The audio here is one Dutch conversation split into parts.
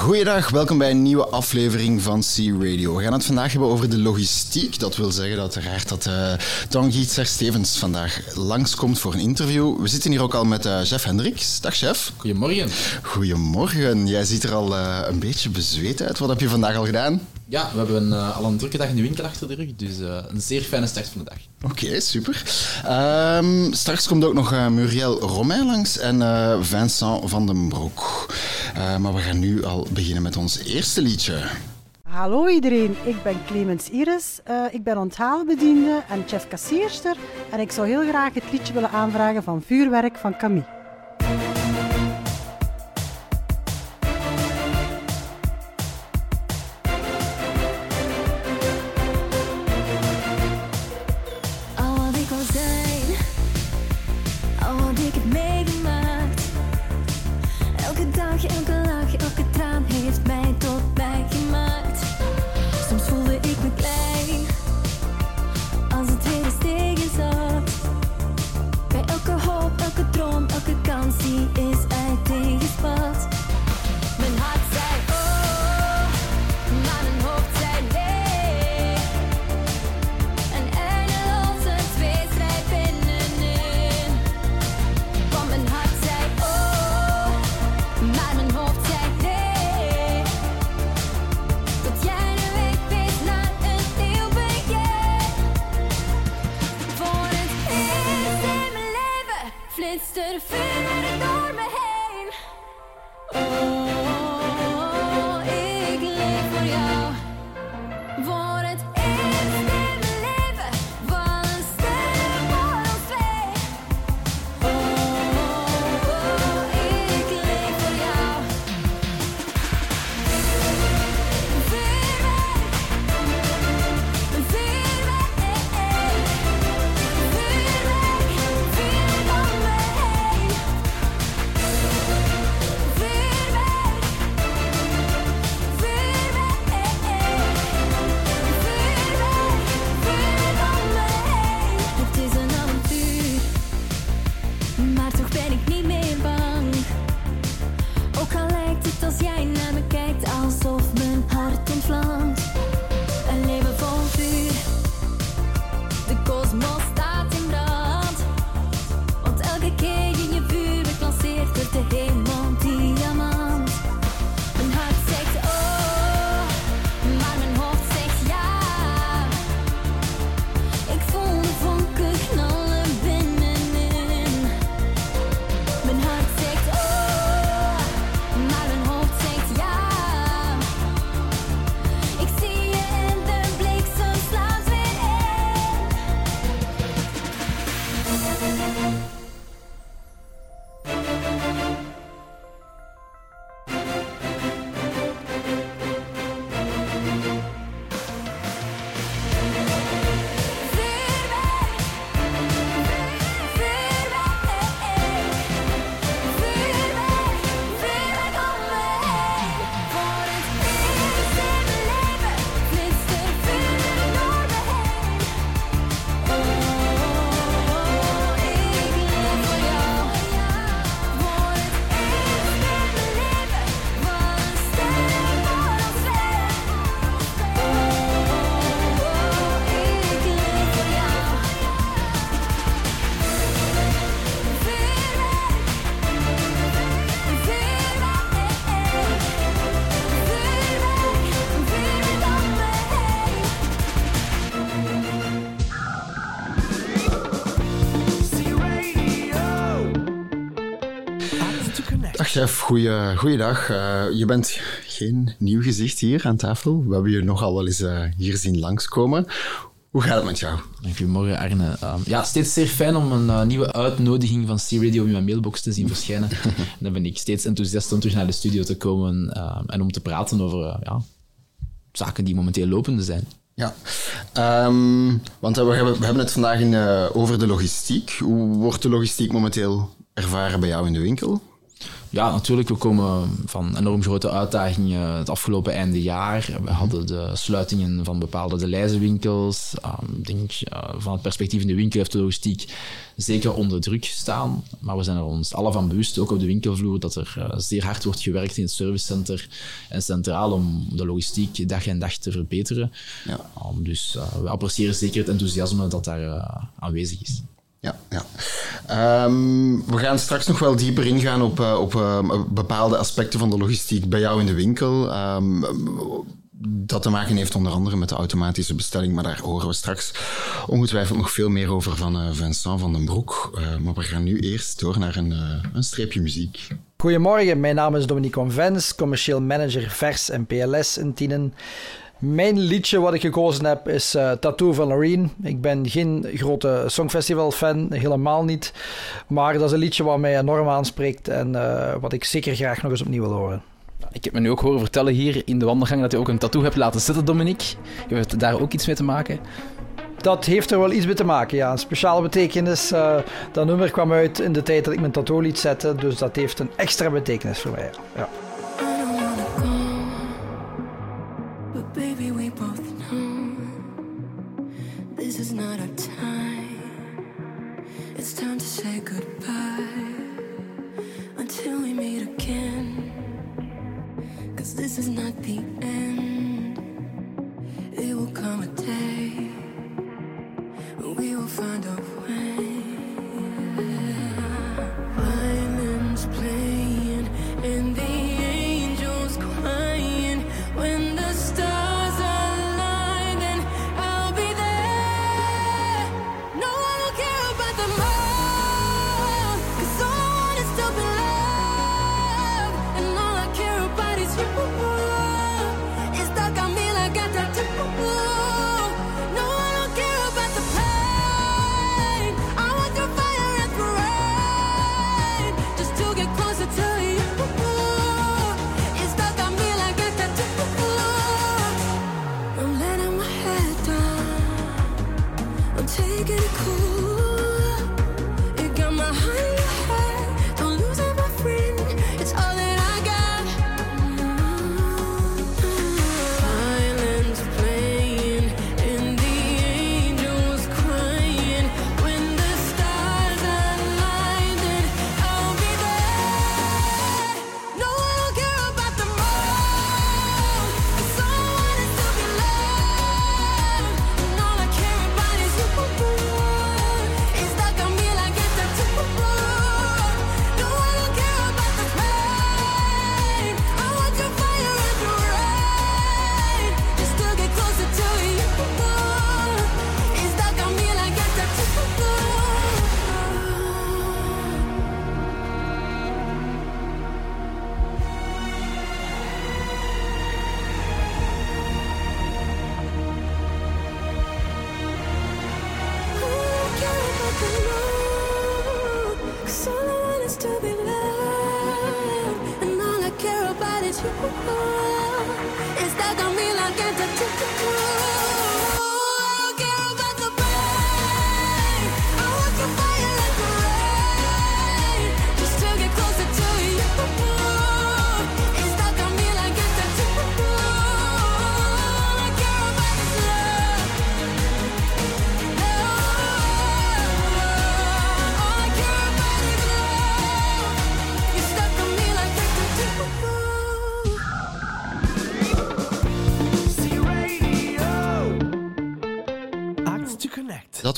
Goeiedag, welkom bij een nieuwe aflevering van C-Radio. We gaan het vandaag hebben over de logistiek. Dat wil zeggen dat uiteraard dat uh, Tanguy Stevens vandaag langskomt voor een interview. We zitten hier ook al met uh, chef Hendricks. Dag chef. Goedemorgen. Goedemorgen. Jij ziet er al uh, een beetje bezweet uit. Wat heb je vandaag al gedaan? Ja, we hebben uh, al een drukke dag in de winkel achter de rug, dus uh, een zeer fijne start van de dag. Oké, okay, super. Um, straks komt ook nog uh, Muriel Romain langs en Vincent van den Broek. maar we gaan nu al beginnen met ons eerste liedje. Hallo iedereen, ik ben Clemens Iris. ik ben onthaalbediende en chef kassierster. En ik zou heel graag het liedje willen aanvragen van Vuurwerk van Camille. Chef, goeie, goeiedag. Uh, je bent geen nieuw gezicht hier aan tafel. We hebben je nogal wel eens uh, hier zien langskomen. Hoe gaat het met jou? Goedemorgen, Arne. Um, ja, steeds zeer fijn om een uh, nieuwe uitnodiging van C-Radio in mijn mailbox te zien verschijnen. dan ben ik steeds enthousiast om terug naar de studio te komen um, en om te praten over ja, zaken die momenteel lopende zijn. Ja, um, want we hebben, we hebben het vandaag in, over de logistiek. Hoe wordt de logistiek momenteel ervaren bij jou in de winkel? Ja, natuurlijk. We komen van enorm grote uitdagingen het afgelopen einde jaar. We hadden de sluitingen van bepaalde de lijzenwinkels. Um, denk, uh, van het perspectief in de winkel heeft de logistiek zeker onder druk staan. Maar we zijn er ons alle van bewust, ook op de winkelvloer, dat er uh, zeer hard wordt gewerkt in het servicecenter en centraal om de logistiek dag en dag te verbeteren. Ja. Um, dus uh, we appreciëren zeker het enthousiasme dat daar aanwezig is. Ja, ja. Um, we gaan straks nog wel dieper ingaan op, uh, op uh, bepaalde aspecten van de logistiek bij jou in de winkel. Um, dat te maken heeft onder andere met de automatische bestelling, maar daar horen we straks ongetwijfeld nog veel meer over van uh, Vincent van den Broek. maar we gaan nu eerst door naar een, een streepje muziek. Goedemorgen, mijn naam is Dominique Convens, commercieel manager vers en PLS in Tienen. Mijn liedje wat ik gekozen heb is uh, Tattoo van Loreen. Ik ben geen grote Songfestival-fan, helemaal niet. Maar dat is een liedje wat mij enorm aanspreekt en uh, wat ik zeker graag nog eens opnieuw wil horen. Ik heb me nu ook horen vertellen hier in de wandelgang dat je ook een tattoo hebt laten zitten, Dominique. Heeft daar ook iets mee te maken? Dat heeft er wel iets mee te maken, ja. Een speciale betekenis. Uh, dat nummer kwam uit in de tijd dat ik mijn tattoo liet zetten, dus dat heeft een extra betekenis voor mij. Ja.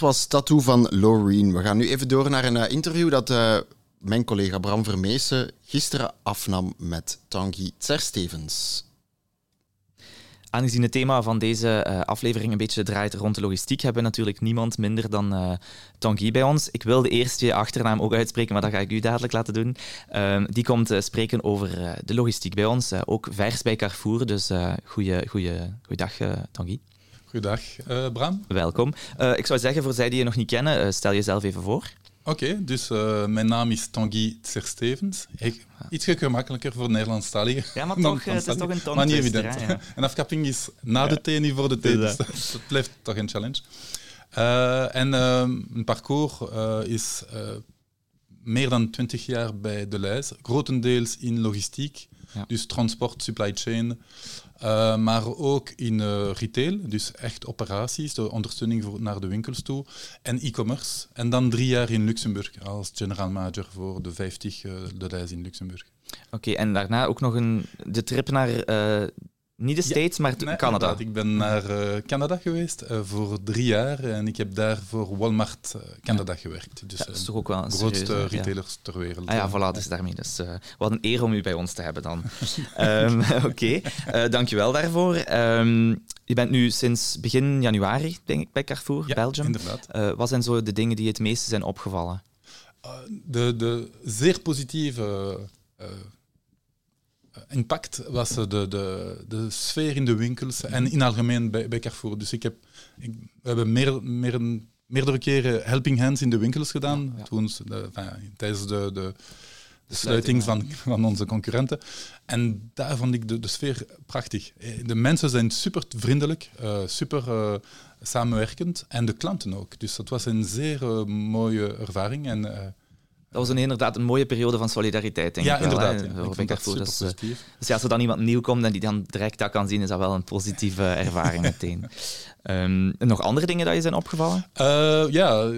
Was Tattoo van Loreen. We gaan nu even door naar een uh, interview dat uh, mijn collega Bram Vermeesen gisteren afnam met Tanguy Tserstevens. Aangezien het thema van deze uh, aflevering een beetje draait rond de logistiek, hebben we natuurlijk niemand minder dan uh, Tanguy bij ons. Ik wilde eerst je achternaam ook uitspreken, maar dat ga ik u dadelijk laten doen. Uh, die komt spreken over de logistiek bij ons, ook vers bij Carrefour. Dus goeie, goeie, goeiedag, Tanguy. Goedendag, Bram. Welkom. ik zou zeggen, voor zij die je nog niet kennen, stel jezelf even voor. Oké, okay, dus uh, mijn naam is Tanguy Tserstevens. Iets gemakkelijker voor Nederlandstaligen. Ja, maar toch, het is toch een tong Maar niet evident. Ja. Een afkapping is na de T, niet voor de T, dus dat, dat blijft toch een challenge. Uh, en uh, mijn parcours is meer dan 20 jaar bij Deleuze, grotendeels in logistiek, Ja. dus transport, supply chain, eh, maar ook in eh, retail, dus echt operaties, de ondersteuning voor, naar de winkels toe, en e-commerce. En dan drie jaar in Luxemburg als general manager voor de 50 uh, Deleuze in Luxemburg. Oké, en daarna ook nog een, de trip naar, eh, niet de States, maar Nee, Canada. inderdaad. Ik ben naar eh, Canada geweest eh, voor drie jaar en ik heb daar voor Walmart eh, Canada gewerkt. Dus Ja, dat is toch ook wel een grootste serieuze, ja. retailers ter wereld. Ah ja, voilà, dus daarmee. Dus, wat een eer om u bij ons te hebben dan. Ehm Oké, Eh, dankjewel daarvoor. Ehm, je bent nu sinds begin januari, denk ik, bij Carrefour, Belgium. inderdaad. Wat zijn zo de dingen die het meeste zijn opgevallen? De, de zeer positieve impact was de, de, de sfeer in de winkels en in algemeen bij, bij Carrefour. Dus ik heb, ik, we hebben meer, meer, meerdere keren helping hands in de winkels gedaan Ja, ja. toen, ze de, enfin, tijdens de, de, de sluiting van, van onze concurrenten. En daar vond ik de, de sfeer prachtig. Eh, De mensen zijn super vriendelijk, uh, super uh, samenwerkend en de klanten ook. Dus dat was een zeer uh, mooie ervaring. En, Dat was een, inderdaad een mooie periode van solidariteit, denk ja, ik wel. inderdaad. hè, Ja, voor ik dat Dat eh, positief. Dus ja, als er dan iemand nieuw komt en die dan direct dat kan zien, is dat wel een positieve ervaring meteen. Ehm, nog andere dingen dat je zijn opgevallen? Uh, ja,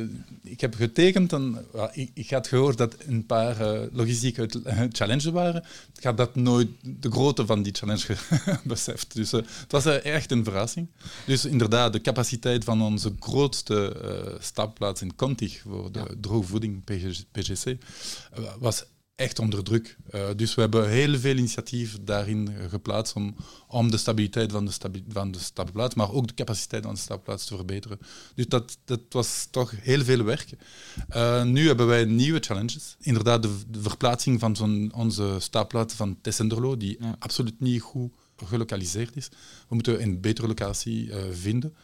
ik heb getekend en ik, ik had gehoord dat een paar uh, logistieke challenges waren. Ik had dat nooit de grootte van die challenge beseft. Dus uh, het was echt een verrassing. Dus inderdaad, de capaciteit van onze grootste stapplaats in Contig voor de ja. droogvoeding PGC was echt onder druk. Uh, dus we hebben heel veel initiatief daarin geplaatst om, om de stabiliteit van de, stabi van de stapplaats, maar ook de capaciteit van de stapplaats te verbeteren. Dus dat, dat was toch heel veel werk. Uh, nu hebben wij nieuwe challenges. Inderdaad, de, de verplaatsing van zo'n, onze stapplaats van Tessenderlo, die ja. absoluut niet goed gelokaliseerd is. We moeten een betere locatie uh, vinden.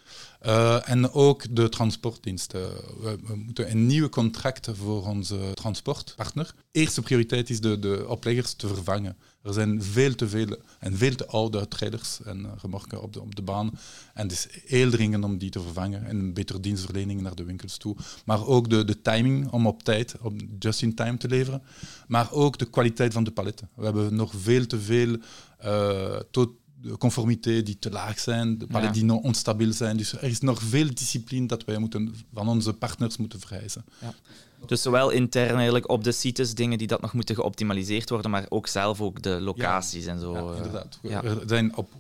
Uh, en ook de transportdiensten. We, moeten een nieuwe contract voor onze transportpartner. Eerste prioriteit is de, de opleggers te vervangen. Er zijn veel te veel en veel te oude uitrijders en uh, remorken op de, op de baan. En het is heel dringend om die te vervangen en een betere dienstverlening naar de winkels toe. Maar ook de, de timing om op tijd, om just in time te leveren. Maar ook de kwaliteit van de paletten. We hebben nog veel te veel uh, tot de conformiteit die te laag zijn, de paletten ja. die nog onstabiel zijn. Dus er is nog veel discipline dat wij moeten, van onze partners moeten vereisen. Ja. Dus zowel intern eigenlijk op de sites dingen die dat nog moeten geoptimaliseerd worden, maar ook zelf ook de locaties ja. en zo. Ja, inderdaad. Ja. Er zijn op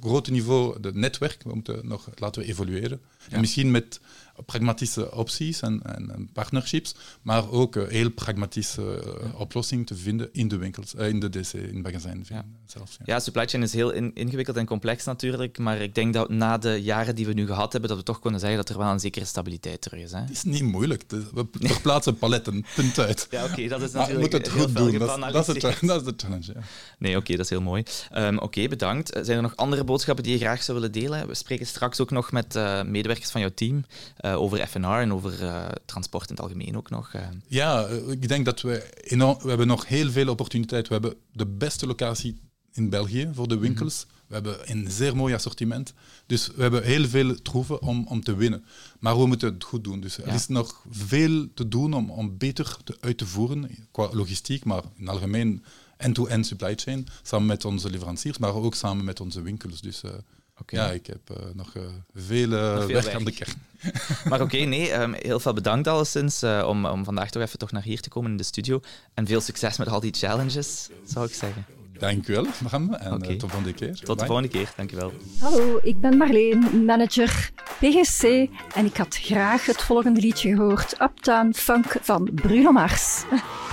groot niveau het netwerk, we moeten nog laten we evolueren. En misschien met pragmatische opties en, en, en partnerships, maar ook uh, heel pragmatische uh, oplossingen te vinden in de winkels, uh, in de DC, in magazijn ja. zelfs. Ja. ja, supply chain is heel in, ingewikkeld en complex natuurlijk, maar ik denk dat na de jaren die we nu gehad hebben, dat we toch kunnen zeggen dat er wel een zekere stabiliteit terug is. Hè? Het is niet moeilijk. We verplaatsen paletten, punt uit. Ja, oké, okay, dat is maar natuurlijk moet het goed doen, dat, dat, is het, dat is de challenge. Ja. Nee, oké, okay, dat is heel mooi. Um, oké, okay, bedankt. Zijn er nog andere boodschappen die je graag zou willen delen? We spreken straks ook nog met uh, medewerkers van jouw team uh, over FNR en over uh, transport in het algemeen ook nog. Uh. Ja, ik denk dat we enorm, we hebben nog heel veel opportuniteit. We hebben de beste locatie in België voor de winkels. Mm -hmm. We hebben een zeer mooi assortiment. Dus we hebben heel veel troeven om, om te winnen. Maar we moeten het goed doen. Dus ja. er is nog veel te doen om, om beter te, uit te voeren qua logistiek, maar in het algemeen end-to-end supply chain, samen met onze leveranciers, maar ook samen met onze winkels. Dus uh, okay. ja, ik heb uh, nog, uh, veel, nog veel werk, werk aan de kern. Maar oké, okay, nee, um, heel veel bedankt alleszins uh, om, om vandaag toch even toch naar hier te komen in de studio. En veel succes met al die challenges, zou ik zeggen. Dank u wel, Bram. En okay. tot de volgende keer. Tot Bye. de volgende keer, dank u wel. Hallo, ik ben Marleen, manager PGC. En ik had graag het volgende liedje gehoord. Uptown Funk van Bruno Mars.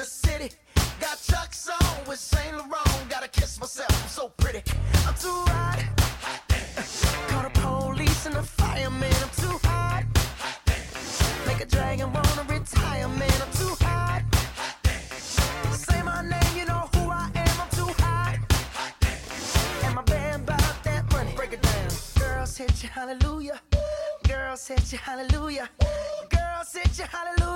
the city. Got Chuck's on with Saint Laurent. Gotta kiss myself, I'm so pretty. I'm too hot. Call the police and the fireman. I'm too hot. Make a dragon wanna retire, man. I'm too hot. Say my name, you know who I am. I'm too hot. And my band about that money. Break it down. Girls hit you, hallelujah. Girls hit you, hallelujah. Girls hit you, hallelujah.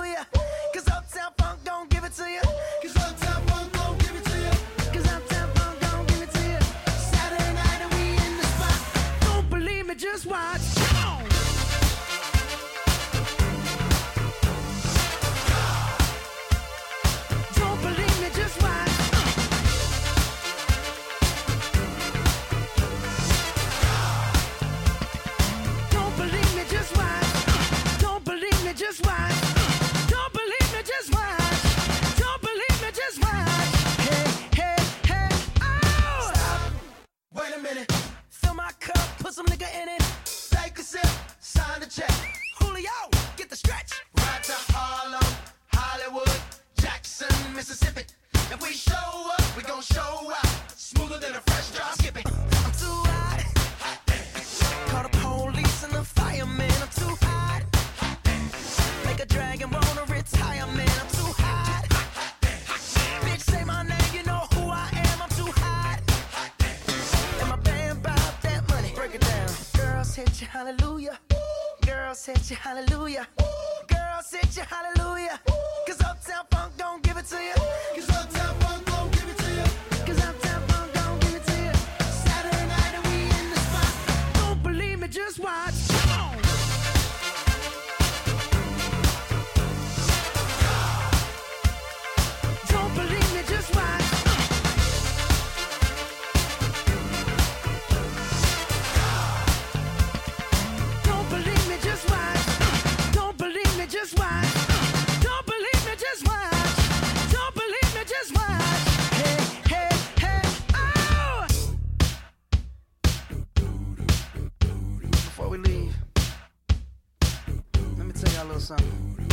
Something.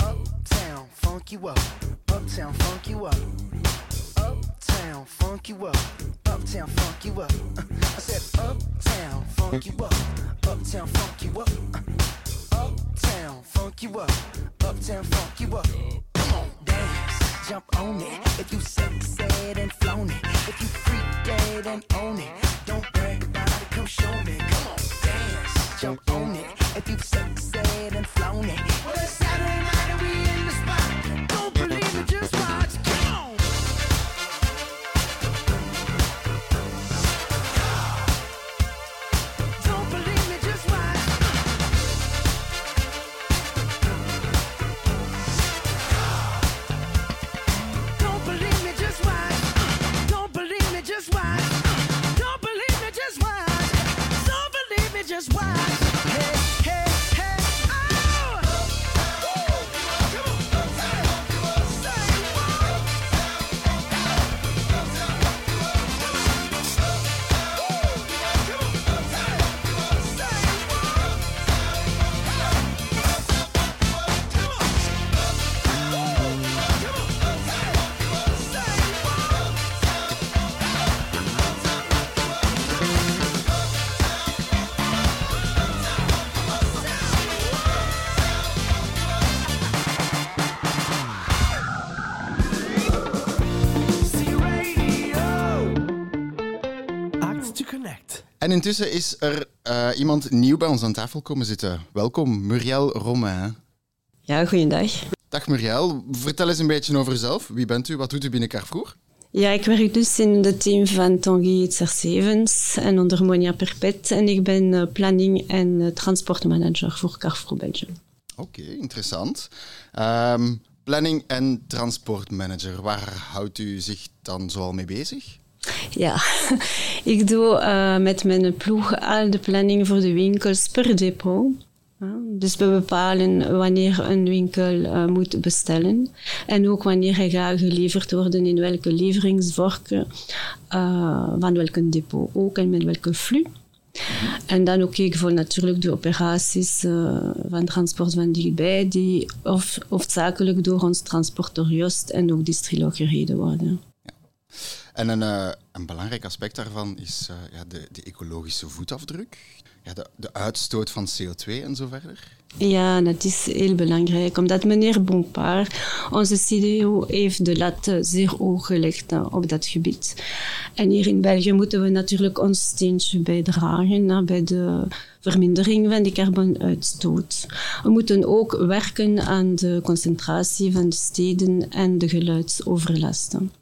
Uptown, funk you up. Uptown, funk you up. Uptown, funk you up. Uptown, funk you up. I said, Uptown, funk you up. Uptown, funk you up. Uptown, funk you up. Uptown, funk you up. Come on, dance, jump on it. If you sexed and flown it. If you freak dead and own it. Don't brag about it, come show me. Come on, dance, jump on it. If you've sexed and flown it. Intussen is er eh, iemand nieuw bij ons aan tafel komen zitten. Welkom, Muriel Romain. Ja, goeiedag. Dag Muriel, vertel eens een beetje over uzelf. Wie bent u? Wat doet u binnen Carrefour? Ja, ik werk dus in het team van Tanguy Itzer-Stevens en onder Monia Perpet. En ik ben eh, planning- en eh, transportmanager voor Carrefour Belgium. Oké, interessant. Ehm, planning en transportmanager, waar houdt u zich dan zoal mee bezig? Ja, ik doe eh, met mijn ploeg al de planning voor de winkels per depot. Ja, dus we bepalen wanneer een winkel eh, moet bestellen en ook wanneer hij gaat geleverd worden in welke leveringsvork, eh, van welke depot ook en met welke flux. En dan ook ik voor natuurlijk de operaties van transport van dichtbij, die of, hoofdzakelijk door ons transporteur Jost en ook Distrilog gereden worden. En een, eh, een belangrijk aspect daarvan is eh, ja, de, de ecologische voetafdruk, ja, de, de uitstoot van CO2 en zo verder. Ja, dat is heel belangrijk, omdat meneer Bompard, onze CDO, heeft de lat zeer hoog gelegd eh, op dat gebied. En hier in België moeten we natuurlijk ons steentje bijdragen bij de vermindering van de carbonuitstoot. We moeten ook werken aan de concentratie van de steden en de geluidsoverlasten.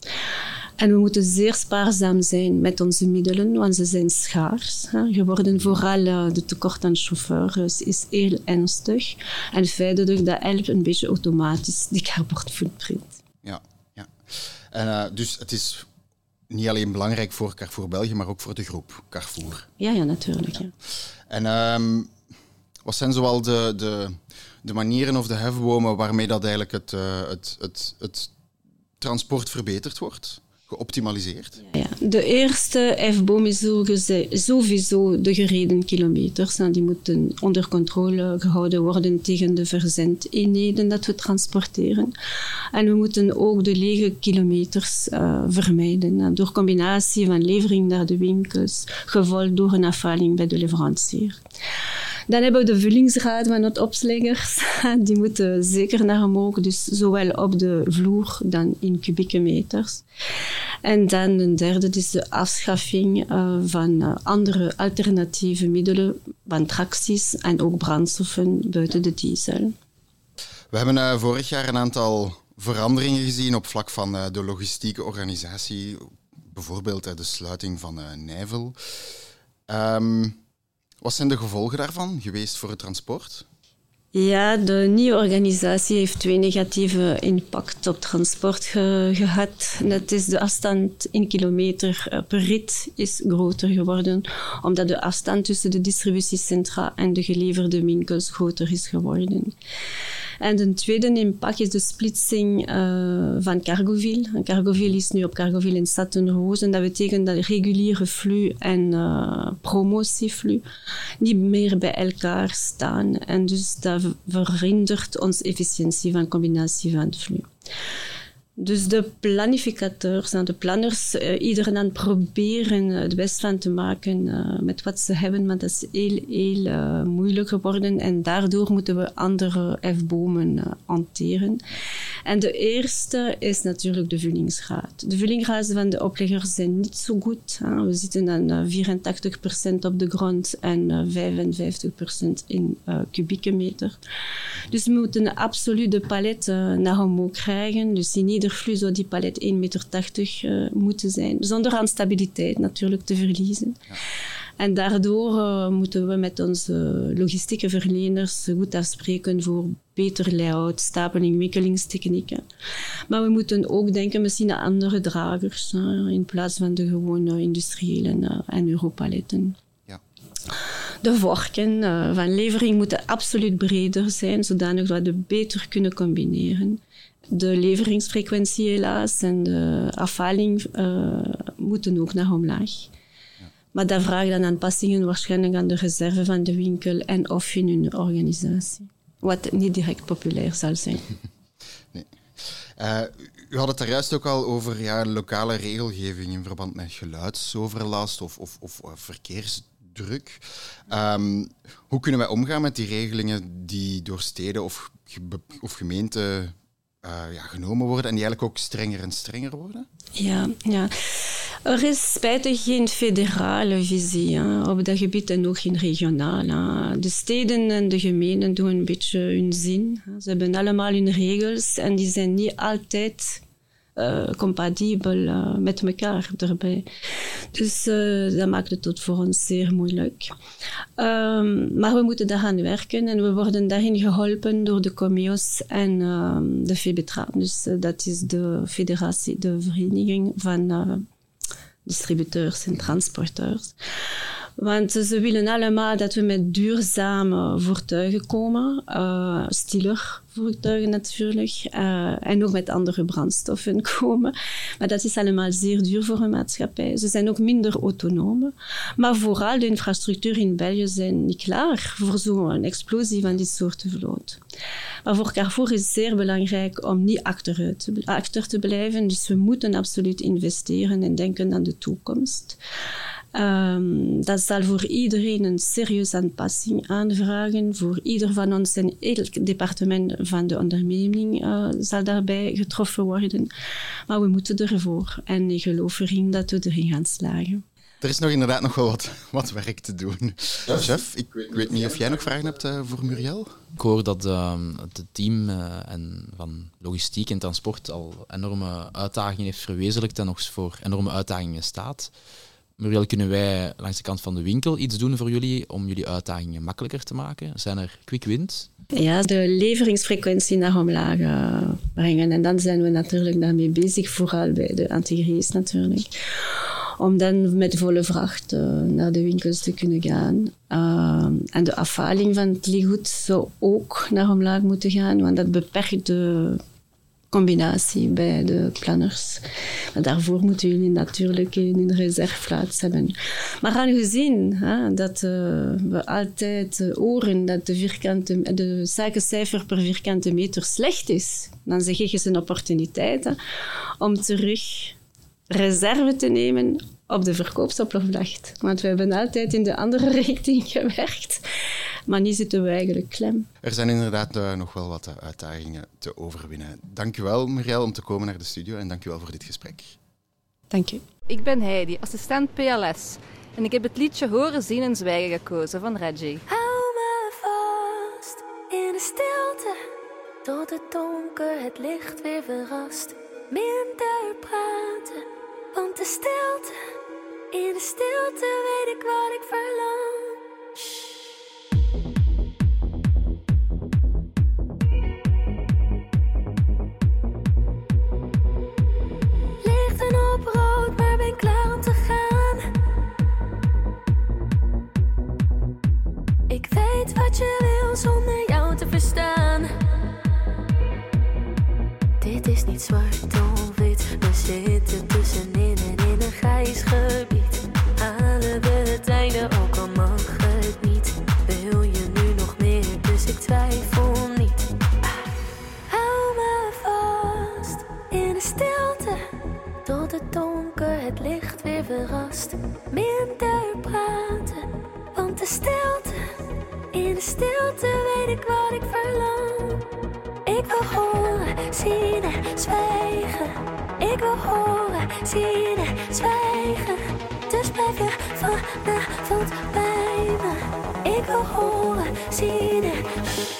En we moeten zeer spaarzaam zijn met onze middelen, want ze zijn schaars hè, geworden. Vooral eh, de tekort aan chauffeurs is heel ernstig. En feitelijk, dat helpt een beetje automatisch die carbon footprint. Ja, ja. En, eh, dus het is niet alleen belangrijk voor Carrefour België, maar ook voor de groep Carrefour. Ja, ja, natuurlijk. Ja. En ehm, wat zijn zoal de, de, de manieren of de hefbomen waarmee dat eigenlijk het, eh, het, het, het transport verbeterd wordt? Geoptimaliseerd? Ja, de eerste F-boom is sowieso- de gereden kilometers. Die moeten onder controle gehouden worden tegen de verzendeenheden dat we transporteren. En we moeten ook de lege kilometers eh, vermijden. En door combinatie van levering naar de winkels, gevolgd door een afhaling bij de leverancier. Dan hebben we de vullingsgraad van het opslingers. Die moeten zeker naar omhoog, dus zowel op de vloer dan in kubieke meters. En dan een derde is de afschaffing eh, van eh, andere alternatieve middelen, van tracties en ook brandstoffen buiten de diesel. We hebben eh, vorig jaar een aantal veranderingen gezien op vlak van de logistieke organisatie. Bijvoorbeeld de sluiting van Nijvel. Ehm, wat zijn de gevolgen daarvan geweest voor het transport? Ja, de nieuwe organisatie heeft twee negatieve impact op transport ge- gehad. Dat is de afstand in kilometer eh, per rit is groter geworden, omdat de afstand tussen de distributiecentra en de geleverde winkels groter is geworden. En de tweede impact is de splitsing eh, van Cargoville. En Cargoville is nu op Cargoville in Stadtenroos. En dat betekent dat reguliere flux en eh, promotieflux niet meer bij elkaar staan. En dus dat verhindert onze efficiëntie van combinatie van flux. Dus de planificateurs en de planners, uh, iedereen aan het proberen uh, het best van te maken uh, met wat ze hebben, maar dat is heel, heel moeilijk geworden en daardoor moeten we andere F-bomen uh, hanteren. En de eerste is natuurlijk de vullingsgraad. De vullingsgraad van de opleggers zijn niet zo goed. We zitten aan 84% op de grond en 55% in kubieke meter. Dus we moeten absoluut de palet naar omhoog krijgen. Dus in ieder zou die palet 1,80 meter uh, moeten zijn. Zonder aan stabiliteit natuurlijk te verliezen. Ja. En daardoor uh, moeten we met onze logistieke verleners goed afspreken voor beter layout, stapeling, wikkelingstechnieken. Maar we moeten ook denken misschien aan andere dragers uh, in plaats van de gewone industriële en europaletten. Ja. De vorken van levering moeten absoluut breder zijn, zodanig dat we beter kunnen combineren de leveringsfrequentie helaas en de afhaling uh, moeten ook naar omlaag. Ja. Maar dat vraagt dan aanpassingen waarschijnlijk aan de reserve van de winkel en of in hun organisatie. Wat niet direct populair zal zijn. Nee. Uh, u had het daar juist ook al over ja, lokale regelgeving in verband met geluidsoverlast of, of, of verkeersdruk. Um, hoe kunnen wij omgaan met die regelingen die door steden of, of gemeenten ja, genomen worden en die eigenlijk ook strenger en strenger worden? Ja, ja. Er is spijtig geen federale visie op dat gebied en ook geen regionale. De steden en de gemeenten doen een beetje hun zin. Ze hebben allemaal hun regels en die zijn niet altijd uh, compatibel uh, met elkaar erbij. Dus uh, dat maakt het tot voor ons zeer moeilijk. Um, maar we moeten daaraan werken en we worden daarin geholpen door de Comeos en um, de FEBETRA. Dus dat is de federatie, de vereniging van distributeurs en transporteurs. Want ze willen allemaal dat we met duurzame voertuigen komen, uh, stiller voertuigen natuurlijk, uh, en ook met andere brandstoffen komen. Maar dat is allemaal zeer duur voor een maatschappij. Ze zijn ook minder autonoom. Maar vooral de infrastructuur in België zijn niet klaar voor zo'n explosie van dit soort vloot. Maar voor Carrefour is het zeer belangrijk om niet achteruit te, achter te blijven. Dus we moeten absoluut investeren en denken aan de toekomst. Um, dat zal voor iedereen een serieuze aanpassing aanvragen. Voor ieder van ons en elk departement van de onderneming uh, zal daarbij getroffen worden. Maar we moeten ervoor. En ik geloof erin dat we erin gaan slagen. Er is nog inderdaad nog wel wat, wat werk te doen. Chef, ik, ik, weet niet of jij nog vragen hebt uh, voor Muriel? Ik hoor dat uh, het team uh, en van logistiek en transport al enorme uitdagingen heeft verwezenlijkt en nog voor enorme uitdagingen staat. Muriel, kunnen wij langs de kant van de winkel iets doen voor jullie om jullie uitdagingen makkelijker te maken? Zijn er quick wins? Ja, de leveringsfrequentie naar omlaag uh, brengen. En dan zijn we natuurlijk daarmee bezig, vooral bij de antigrees natuurlijk. Om dan met volle vracht uh, naar de winkels te kunnen gaan. Uh, en de afhaling van het lichtgoed zou ook naar omlaag moeten gaan, want dat beperkt de combinatie bij de planners. Daarvoor moeten jullie natuurlijk een reserveplaats hebben. Maar aangezien hè, dat uh, we altijd uh, horen dat de, vierkante, de cijfer per vierkante meter slecht is, dan zeg ik eens een opportuniteit om terug reserve te nemen op de verkoopsoppervlakte. Want we hebben altijd in de andere richting gewerkt. Maar nu zitten we eigenlijk klem. Er zijn inderdaad uh, nog wel wat uitdagingen te overwinnen. Dank u wel, Muriel, om te komen naar de studio en dank u wel voor dit gesprek. Dank u. Ik ben Heidi, assistent PLS. En ik heb het liedje Horen, Zien en Zwijgen gekozen van Reggie. Hou me vast in de stilte, tot het donker het licht weer verrast. Minder praten, want de stilte, in de stilte weet ik wat ik verlang. Lichten op rood, maar ben klaar om te gaan. Ik weet wat je wil zonder jou te verstaan. Dit is niet zwart of wit, we zitten ik wil horen, zien en zwijgen. Ik wil horen, zien en zwijgen. Dus blijf je vanavond bij me. Ik wil horen, zien en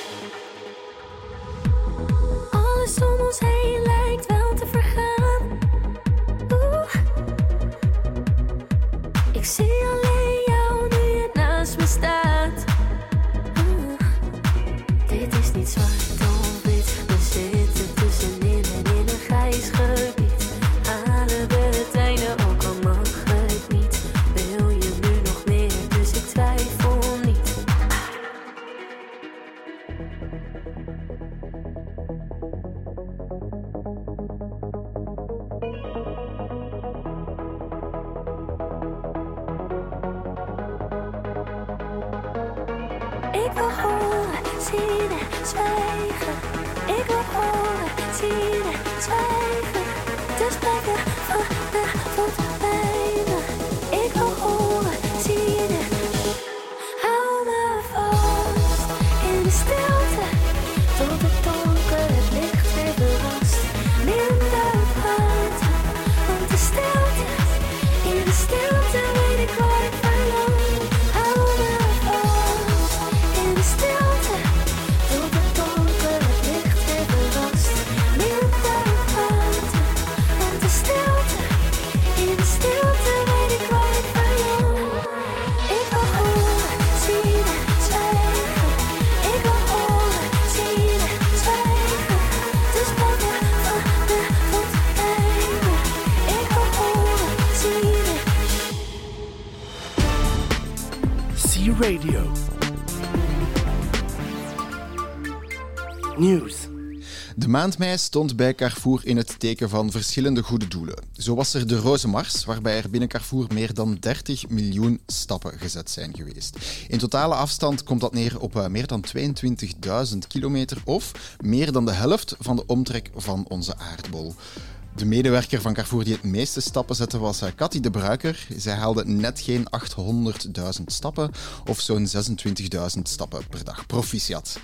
maand mei stond bij Carrefour in het teken van verschillende goede doelen. Zo was er de Roze Mars, waarbij er binnen Carrefour meer dan 30 miljoen stappen gezet zijn geweest. In totale afstand komt dat neer op eh, meer dan 22.000 kilometer of meer dan de helft van de omtrek van onze aardbol. De medewerker van Carrefour die het meeste stappen zette was eh, Cathy de Bruiker. Zij haalde net geen 800.000 stappen of zo'n 26.000 stappen per dag. Proficiat.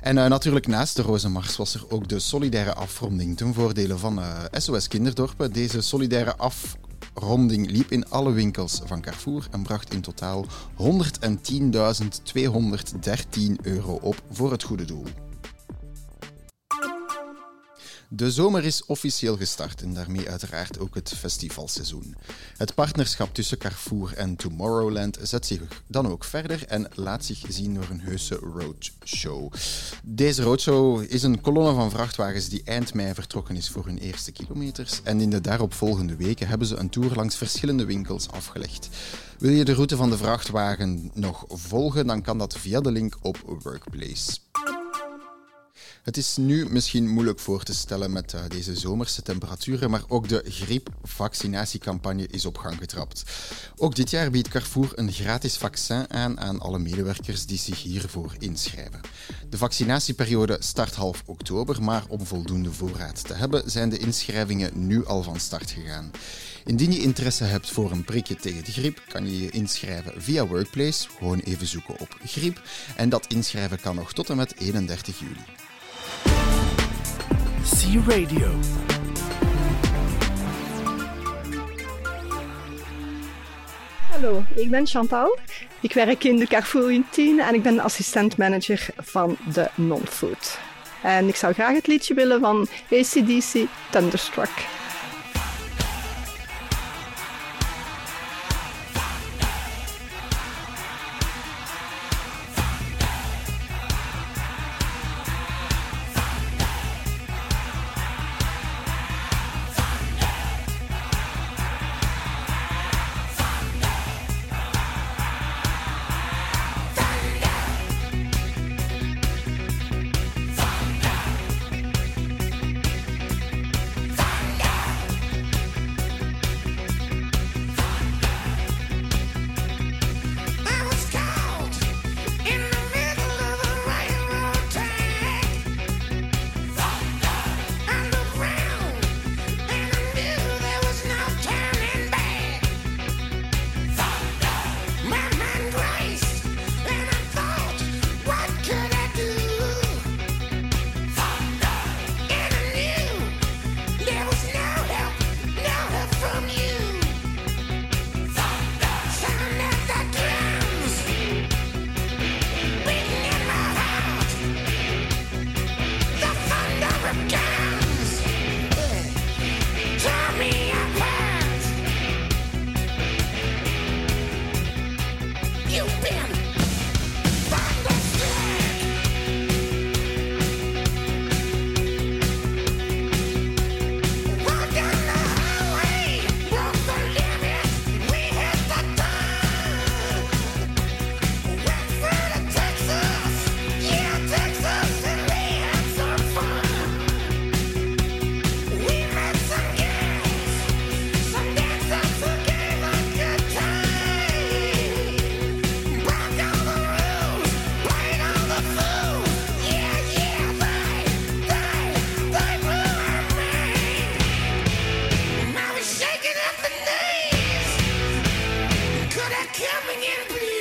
En eh, natuurlijk naast de Roze Mars was er ook de solidaire afronding ten voordele van eh, SOS Kinderdorpen. Deze solidaire afronding liep in alle winkels van Carrefour en bracht in totaal 110.213 euro op voor het goede doel. De zomer is officieel gestart en daarmee uiteraard ook het festivalseizoen. Het partnerschap tussen Carrefour en Tomorrowland zet zich dan ook verder en laat zich zien door een heuse roadshow. Deze roadshow is een kolonne van vrachtwagens die eind mei vertrokken is voor hun eerste kilometers en in de daaropvolgende weken hebben ze een tour langs verschillende winkels afgelegd. Wil je de route van de vrachtwagen nog volgen, dan kan dat via de link op Workplace. Het is nu misschien moeilijk voor te stellen met eh, deze zomerse temperaturen, maar ook de griepvaccinatiecampagne is op gang getrapt. Ook dit jaar biedt Carrefour een gratis vaccin aan aan alle medewerkers die zich hiervoor inschrijven. De vaccinatieperiode start half oktober, maar om voldoende voorraad te hebben zijn de inschrijvingen nu al van start gegaan. Indien je interesse hebt voor een prikje tegen de griep, kan je je inschrijven via Workplace. Gewoon even zoeken op griep. En dat inschrijven kan nog tot en met 31 juli. C-Radio. Hallo, ik ben Chantal. Ik werk in de Carrefour in 10 en ik ben assistent-manager van de non-food. En ik zou graag het liedje willen van ACDC Thunderstruck. Everybody.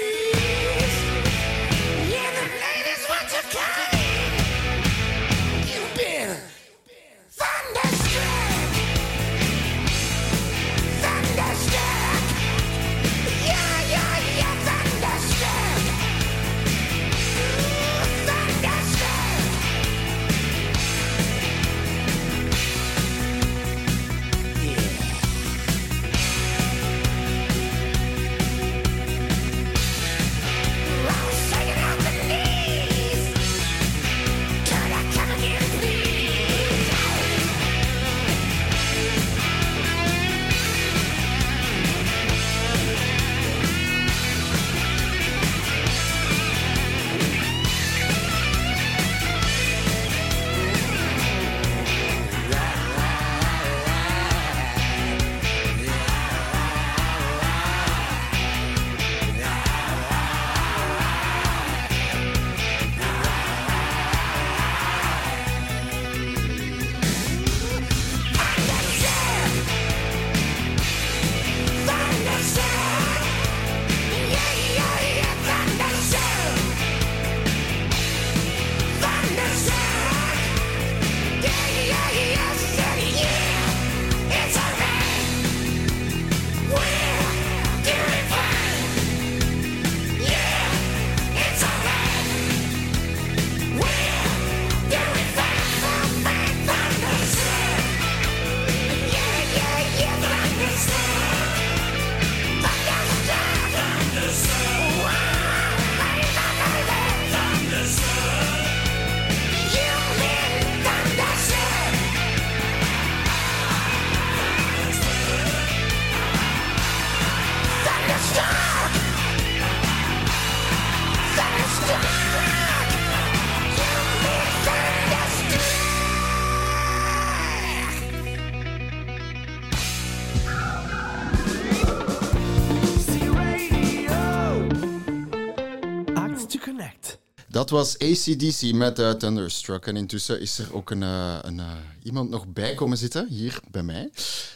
Was ACDC met eh, Thunderstruck. En intussen is er ook een, eh, een, eh, iemand nog bij komen zitten, hier bij mij.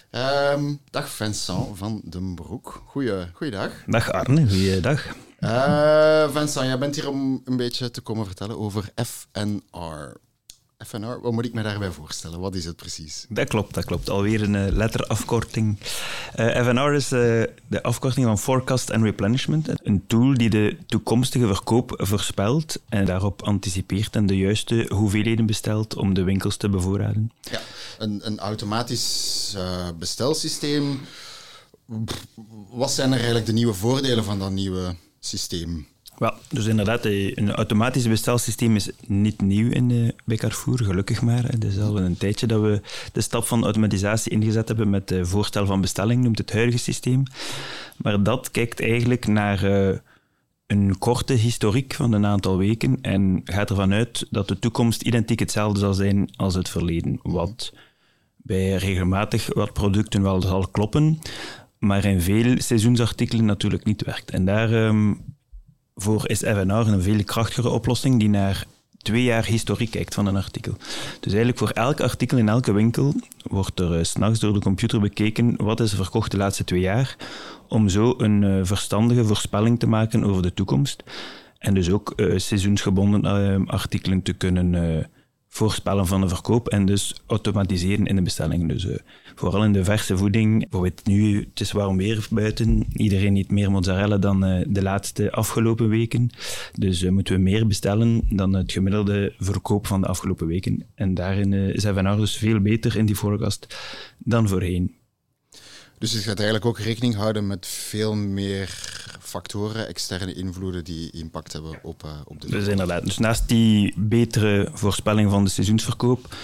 Ehm, dag Vincent van den Broek. Goeie, goeiedag. Dag Arne, goeiedag. Vincent, jij bent hier om een beetje te komen vertellen over FNR. FNR, wat moet ik me daarbij voorstellen? Wat is het precies? Dat klopt, dat klopt. Alweer een eh, letterafkorting. Eh, FNR is eh, de afkorting van Forecast and Replenishment. Een tool die de toekomstige verkoop voorspelt en daarop anticipeert en de juiste hoeveelheden bestelt om de winkels te bevoorraden. Ja, een, een automatisch bestelsysteem. Wat zijn er eigenlijk de nieuwe voordelen van dat nieuwe systeem? Wel, dus inderdaad, eh, een automatisch bestelsysteem is niet nieuw in, eh, Carrefour, gelukkig maar. Het is al een tijdje dat we de stap van automatisatie ingezet hebben met het voorstel van bestelling, noemt het huidige systeem. Maar dat kijkt eigenlijk naar eh, een korte historiek van een aantal weken en gaat ervan uit dat de toekomst identiek hetzelfde zal zijn als het verleden. Wat bij regelmatig wat producten wel zal kloppen, maar in veel seizoensartikelen natuurlijk niet werkt. En daar ehm, voor is FNR een veel krachtigere oplossing die naar twee jaar historiek kijkt van een artikel. Dus eigenlijk voor elk artikel in elke winkel wordt er uh, s'nachts door de computer bekeken wat is er verkocht de laatste twee jaar, om zo een eh, verstandige voorspelling te maken over de toekomst. En dus ook eh, seizoensgebonden artikelen te kunnen voorspellen van de verkoop en dus automatiseren in de bestelling. Dus eh, vooral in de verse voeding, bijvoorbeeld nu, het is warm weer buiten, iedereen eet meer mozzarella dan eh, de laatste afgelopen weken. Dus eh, moeten we meer bestellen dan het gemiddelde verkoop van de afgelopen weken. En daarin eh, is FNR dus veel beter in die forecast dan voorheen. Dus het gaat eigenlijk ook rekening houden met veel meer factoren, externe invloeden die impact hebben op, eh, op de Dus inderdaad, dus naast die betere voorspelling van de seizoensverkoop,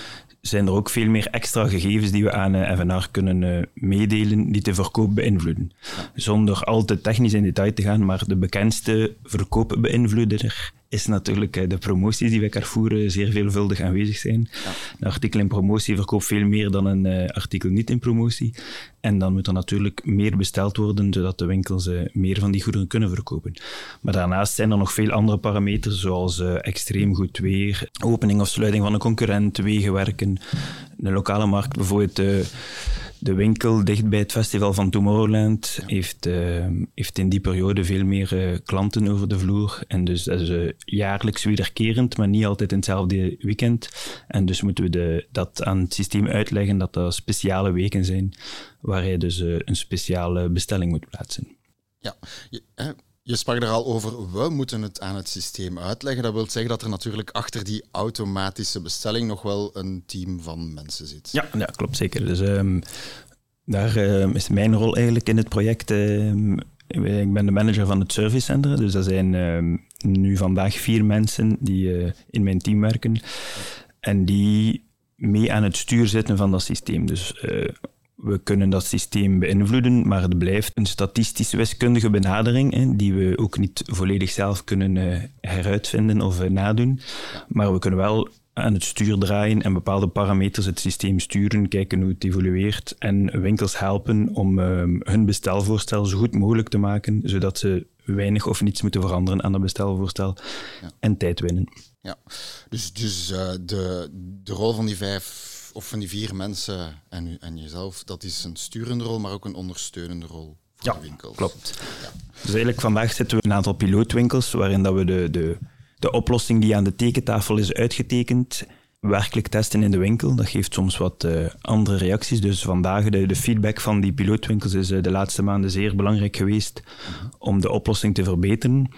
zijn er ook veel meer extra gegevens die we aan eh, FNR kunnen eh, meedelen die de verkoop beïnvloeden. Zonder al te technisch in detail te gaan, maar de bekendste verkoopbeïnvloeder is natuurlijk eh, de promoties die bij Carrefour eh, zeer veelvuldig aanwezig zijn. Een artikel in promotie verkoopt veel meer dan een eh, artikel niet in promotie. En dan moet er natuurlijk meer besteld worden, zodat de winkels meer van die goederen kunnen verkopen. Maar daarnaast zijn er nog veel andere parameters, zoals extreem goed weer, opening of sluiting van een concurrent, wegenwerken, de lokale markt bijvoorbeeld. De winkel dicht bij het festival van Tomorrowland heeft, eh, heeft in die periode veel meer eh, klanten over de vloer. En dus dat is eh, jaarlijks wederkerend, maar niet altijd in hetzelfde weekend. En dus moeten we de, dat aan het systeem uitleggen dat dat speciale weken zijn waar hij dus eh, een speciale bestelling moet plaatsen. Ja, je, je sprak er al over, we moeten het aan het systeem uitleggen. Dat wil zeggen dat er natuurlijk achter die automatische bestelling nog wel een team van mensen zit. Ja, ja klopt zeker. Dus ehm, daar ehm, is mijn rol eigenlijk in het project. ehm, ik ben de manager van het servicecenter, dus dat zijn nu vandaag vier mensen die eh, in mijn team werken en die mee aan het stuur zitten van dat systeem. Dus eh, we kunnen dat systeem beïnvloeden, maar het blijft een statistisch-wiskundige benadering, hè, die we ook niet volledig zelf kunnen eh, heruitvinden of eh, nadoen. Maar we kunnen wel aan het stuur draaien en bepaalde parameters het systeem sturen, kijken hoe het evolueert en winkels helpen om ehm, hun bestelvoorstel zo goed mogelijk te maken, zodat ze weinig of niets moeten veranderen aan dat bestelvoorstel en tijd winnen. Ja, dus, dus eh, de, de rol van die vijf of van die vier mensen en, u, en jezelf, dat is een sturende rol, maar ook een ondersteunende rol voor de winkels. Klopt. Dus eigenlijk vandaag zitten we in een aantal pilootwinkels waarin dat we de, de, de oplossing die aan de tekentafel is uitgetekend werkelijk testen in de winkel. Dat geeft soms wat eh, andere reacties. Dus vandaag de, de feedback van die pilootwinkels is eh, de laatste maanden zeer belangrijk geweest om de oplossing te verbeteren.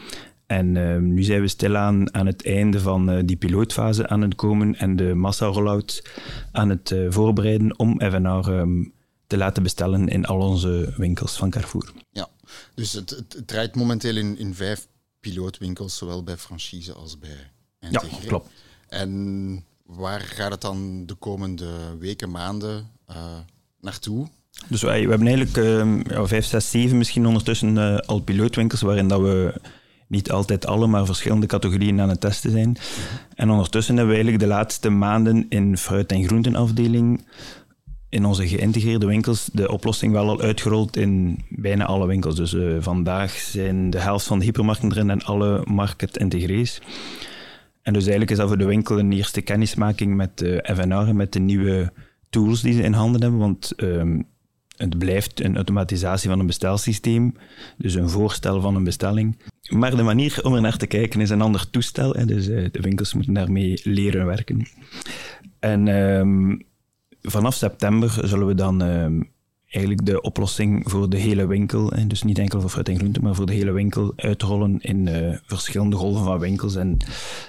En eh, nu zijn we stilaan aan het einde van eh, die pilootfase aan het komen en de massa-rollout aan het eh, voorbereiden om FNR ehm, te laten bestellen in al onze winkels van Carrefour. Ja, dus het, het, momenteel in, in vijf pilootwinkels, zowel bij franchise als bij Ja, NTG. klopt. En waar gaat het dan de komende weken, maanden eh, naartoe? Dus wij, we hebben eigenlijk ehm, ja, vijf, zes, zeven misschien ondertussen al pilootwinkels waarin dat we niet altijd alle, maar verschillende categorieën aan het testen zijn. En ondertussen hebben we eigenlijk de laatste maanden in fruit- en groentenafdeling in onze geïntegreerde winkels de oplossing wel al uitgerold in bijna alle winkels. Dus eh, vandaag zijn de helft van de hypermarkten erin en alle market integrees. En dus eigenlijk is dat voor de winkel een eerste kennismaking met eh FNR, met de nieuwe tools die ze in handen hebben. Want ehm, het blijft een automatisatie van een bestelsysteem, dus een voorstel van een bestelling. Maar de manier om er naar te kijken is een ander toestel. Hè, dus eh, de winkels moeten daarmee leren werken. En ehm, vanaf september zullen we dan ehm, eigenlijk de oplossing voor de hele winkel, hè, dus niet enkel voor fruit en groente, maar voor de hele winkel uitrollen in eh, verschillende golven van winkels. En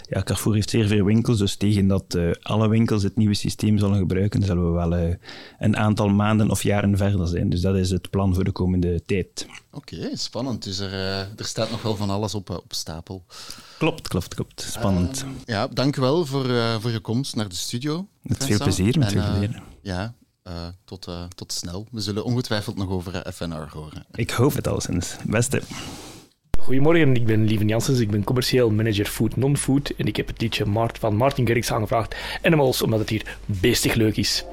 ja, Carrefour heeft zeer veel winkels, dus tegen dat eh, alle winkels het nieuwe systeem zullen gebruiken, zullen we wel eh, een aantal maanden of jaren verder zijn. Dus dat is het plan voor de komende tijd. Oké, spannend. Dus er, er staat nog wel van alles op, op stapel. Klopt, klopt, klopt. Spannend. Ehm, ja, dank u wel voor, voor je komst naar de studio. Met veel plezier, met En, veel plezier. ja, eh, tot, eh, tot snel. We zullen ongetwijfeld nog over eh, FNR horen. Ik hoop het alleszins. Beste. Goedemorgen, ik ben Lieven Janssens. Ik ben commercieel manager food non-food. En ik heb het liedje Mart van Martin Garrix aangevraagd. Animals, omdat het hier beestig leuk is.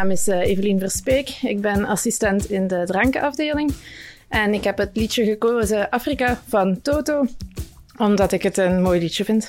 Naam is eh, Evelien Verspeek. Ik ben assistent in de drankenafdeling. En ik heb het liedje gekozen Afrika van Toto, omdat ik het een mooi liedje vind.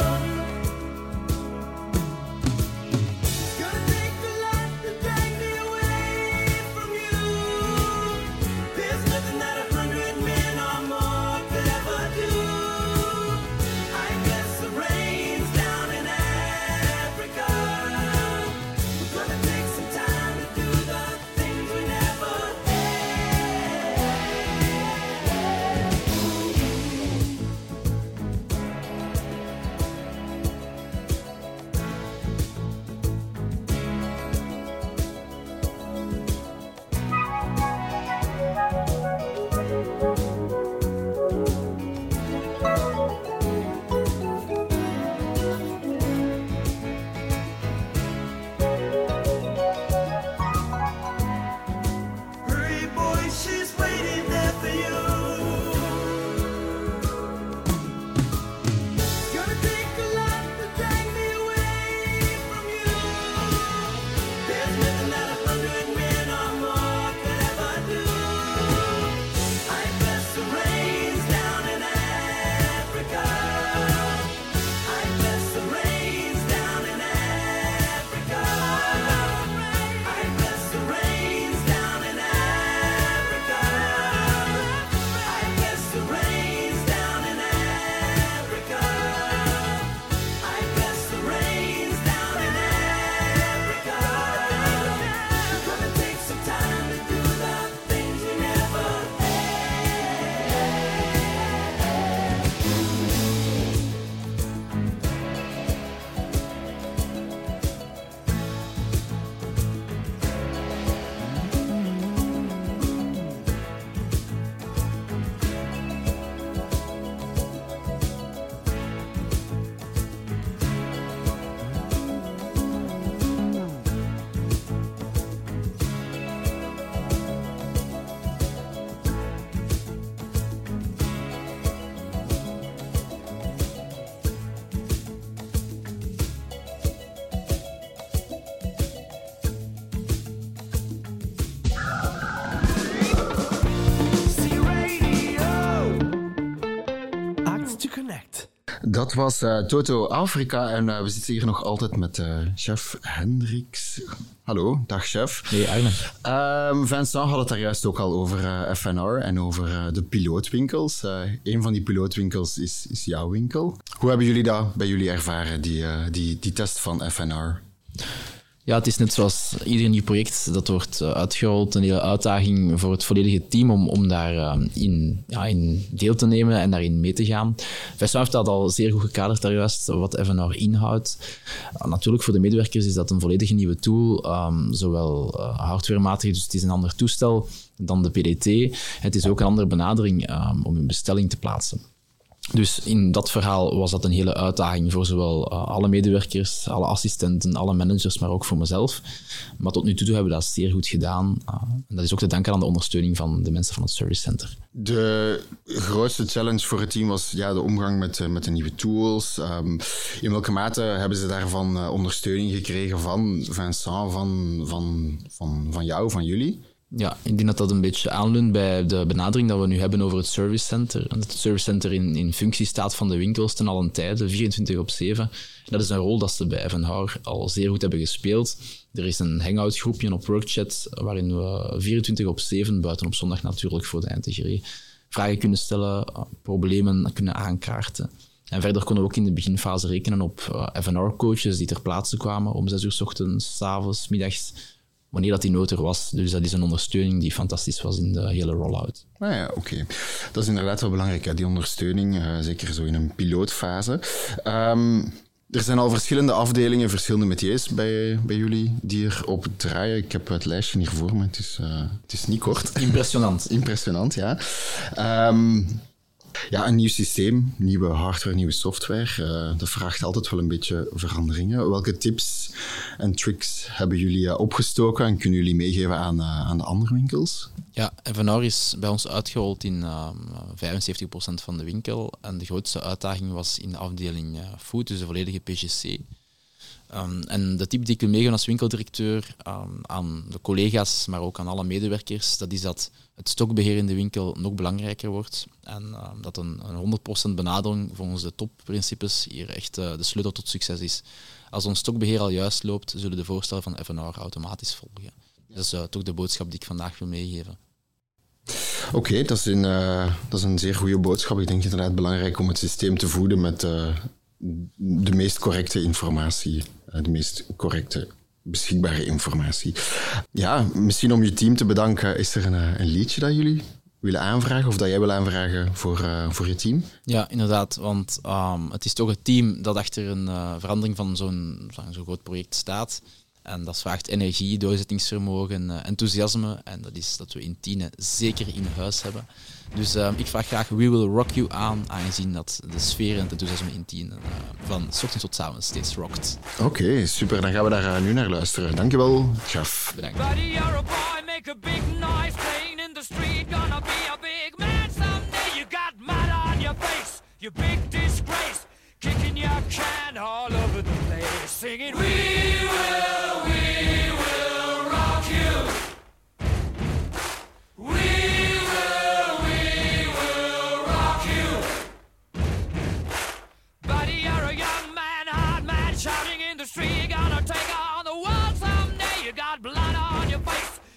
Dat was eh, Toto Afrika en eh, we zitten hier nog altijd met eh, chef Hendricks. Hallo, dag chef. Hey Arne. Ehm, Vincent had het daar juist ook al over FNR en over de pilootwinkels. Een van die pilootwinkels is, is jouw winkel. Hoe hebben jullie dat bij jullie ervaren, die, die, die test van FNR? Ja, het is net zoals ieder nieuw project dat wordt eh, uitgerold. Een hele uitdaging voor het volledige team om, om daarin in, ja, in deel te nemen en daarin mee te gaan. Vincent heeft dat al zeer goed gekaderd daar juist, wat FNR inhoudt. Uh, natuurlijk voor de medewerkers is dat een volledig nieuwe tool, um, zowel hardwarematig, dus het is een ander toestel dan de PDT. Het is ook een andere benadering um, om een bestelling te plaatsen. Dus in dat verhaal was dat een hele uitdaging voor zowel uh, alle medewerkers, alle assistenten, alle managers, maar ook voor mezelf. Maar tot nu toe hebben we dat zeer goed gedaan. Uh, en dat is ook te danken aan de ondersteuning van de mensen van het Service Center. De grootste challenge voor het team was ja, de omgang met, uh, met de nieuwe tools. Um, in welke mate hebben ze daarvan ondersteuning gekregen van Vincent, van, van, van, van jou, van jullie? Ja, ik denk dat dat een beetje aanleunt bij de benadering dat we nu hebben over het service center. Het service center in, in functie staat van de winkels ten allen tijde, 24 op 7. Dat is een rol dat ze bij Evenhour al zeer goed hebben gespeeld. Er is een hangout groepje op Workchat waarin we 24 op 7, buiten op zondag natuurlijk voor de eindtigerie, vragen kunnen stellen, eh, problemen kunnen aankaarten. En verder konden we ook in de beginfase rekenen op FNR-coaches die ter plaatse kwamen om 6 uur s ochtends, s avonds, middags, wanneer dat die nood er was. Dus dat is een ondersteuning die fantastisch was in de hele rollout. Ah ja, oké. Dat is inderdaad wel belangrijk, hè, die ondersteuning, uh, zeker zo in een pilootfase. Um, er zijn al verschillende afdelingen, verschillende métiers bij, bij jullie die erop draaien. Ik heb het lijstje hier voor me, het is, uh, het is niet kort. Impressionant. Impressionant, ja. Um, ja, een nieuw systeem, nieuwe hardware, nieuwe software. Uh, dat vraagt altijd wel een beetje veranderingen. Welke tips en tricks hebben jullie uh, opgestoken en kunnen jullie meegeven aan, uh, aan de andere winkels? Ja, Evenaur is bij ons uitgerold in 75% van de winkel. En de grootste uitdaging was in de afdeling food, dus de volledige PGC. Um, en de tip die ik wil meegeven als winkeldirecteur um, aan de collega's, maar ook aan alle medewerkers, dat is dat het stokbeheer in de winkel nog belangrijker wordt. En um, dat een, een 100% benadering volgens de topprincipes hier echt uh, de sleutel tot succes is. Als ons stokbeheer al juist loopt, zullen de voorstellen van FNR automatisch volgen. Dat is uh, toch de boodschap die ik vandaag wil meegeven. Oké, uh, dat is een zeer goede boodschap. Ik denk inderdaad belangrijk om het systeem te voeden met de meest correcte informatie, de meest correcte beschikbare informatie. Ja, misschien om je team te bedanken, is er een, een liedje dat jullie willen aanvragen of dat jij wil aanvragen voor, uh, voor je team? Ja, inderdaad, want um, het is toch het team dat achter een verandering van zo'n zo'n groot project staat. En dat vraagt energie, doorzettingsvermogen, enthousiasme. En dat is dat we in Tiene zeker in huis hebben. Dus uh, ik vraag graag We Will Rock You aan, aangezien dat de sfeer in Tiene uh, van ochtends tot avond steeds rockt. Oké, okay, super. Dan gaan we daar uh, nu naar luisteren. Dankjewel, Jeff. Bedankt. Buddy, you're a boy, make a big noise, playing in the street, gonna be a big man someday. You got mud on your face, you big disgrace, kicking your can all over the place, singing We will, we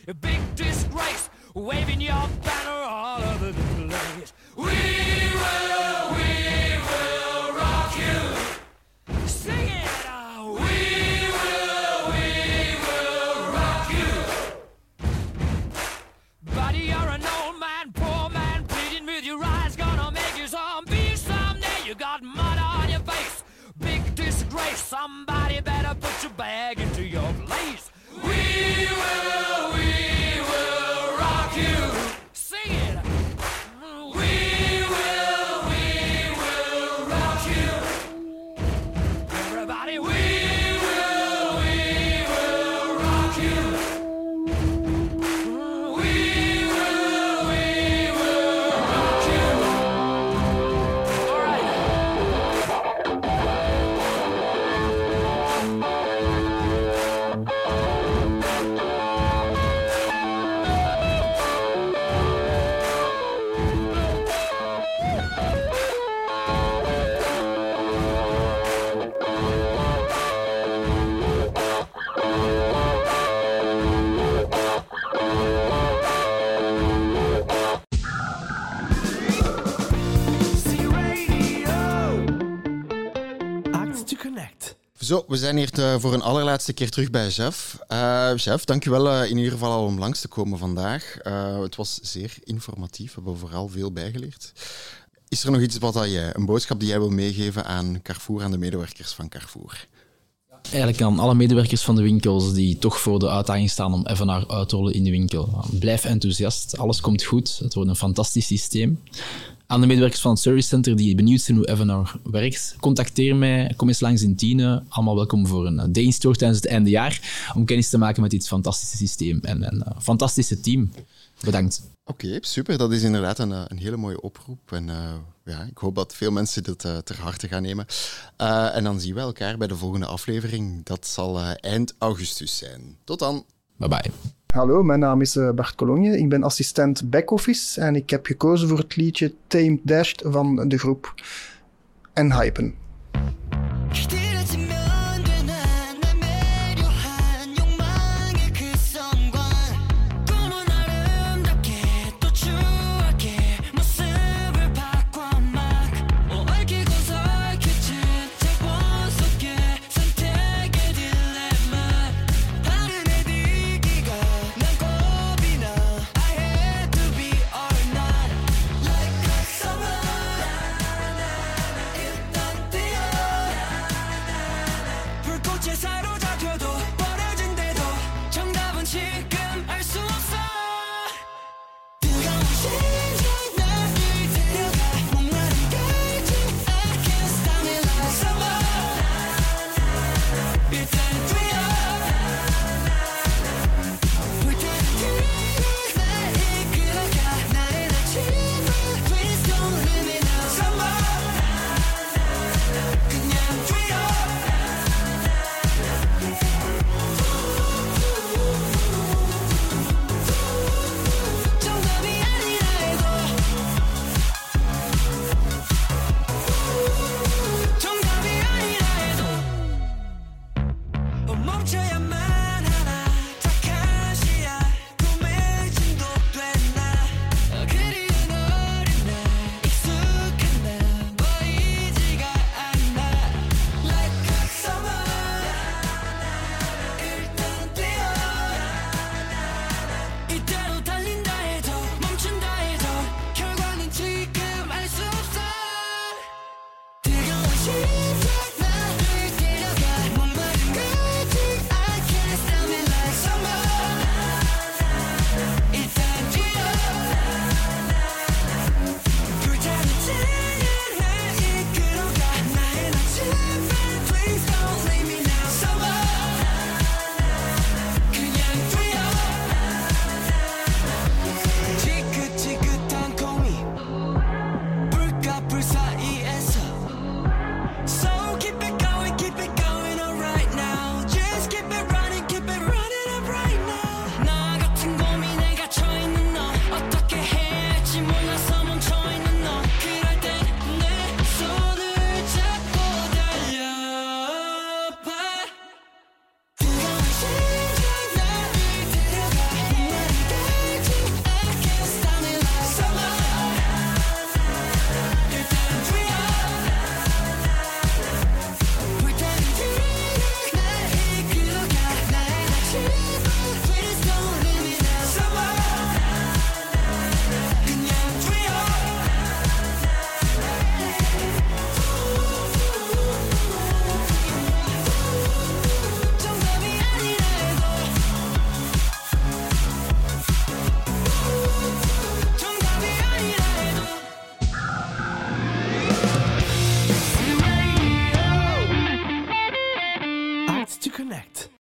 a big disgrace, waving your banner all over the place. We will, we We zijn hier te- voor een allerlaatste keer terug bij Jeff. Uh, Jeff, dankjewel uh, in ieder geval al om langs te komen vandaag. Het was zeer informatief, we hebben vooral veel bijgeleerd. Is er nog iets wat jij, een boodschap die jij wil meegeven aan Carrefour, aan de medewerkers van Carrefour? Eigenlijk aan alle medewerkers van de winkels die toch voor de uitdaging staan om Evenaar uit te rollen in de winkel. Blijf enthousiast, alles komt goed, het wordt een fantastisch systeem. Aan de medewerkers van het Service Center die benieuwd zijn hoe Evenaar werkt, contacteer mij, kom eens langs in Tiene. Allemaal welkom voor een day store tijdens het eindejaar om kennis te maken met dit fantastische systeem en een uh, fantastische team. Bedankt. Oké, super. Dat is inderdaad een, een hele mooie oproep. En uh, ja, ik hoop dat veel mensen dit uh, ter harte gaan nemen. Uh, en dan zien we elkaar bij de volgende aflevering. Dat zal eind augustus zijn. Tot dan. Bye bye. Hallo, mijn naam is eh, Bart Cologne. Ik ben assistent back-office en ik heb gekozen voor het liedje Tamed Dashed van de groep en Hypen.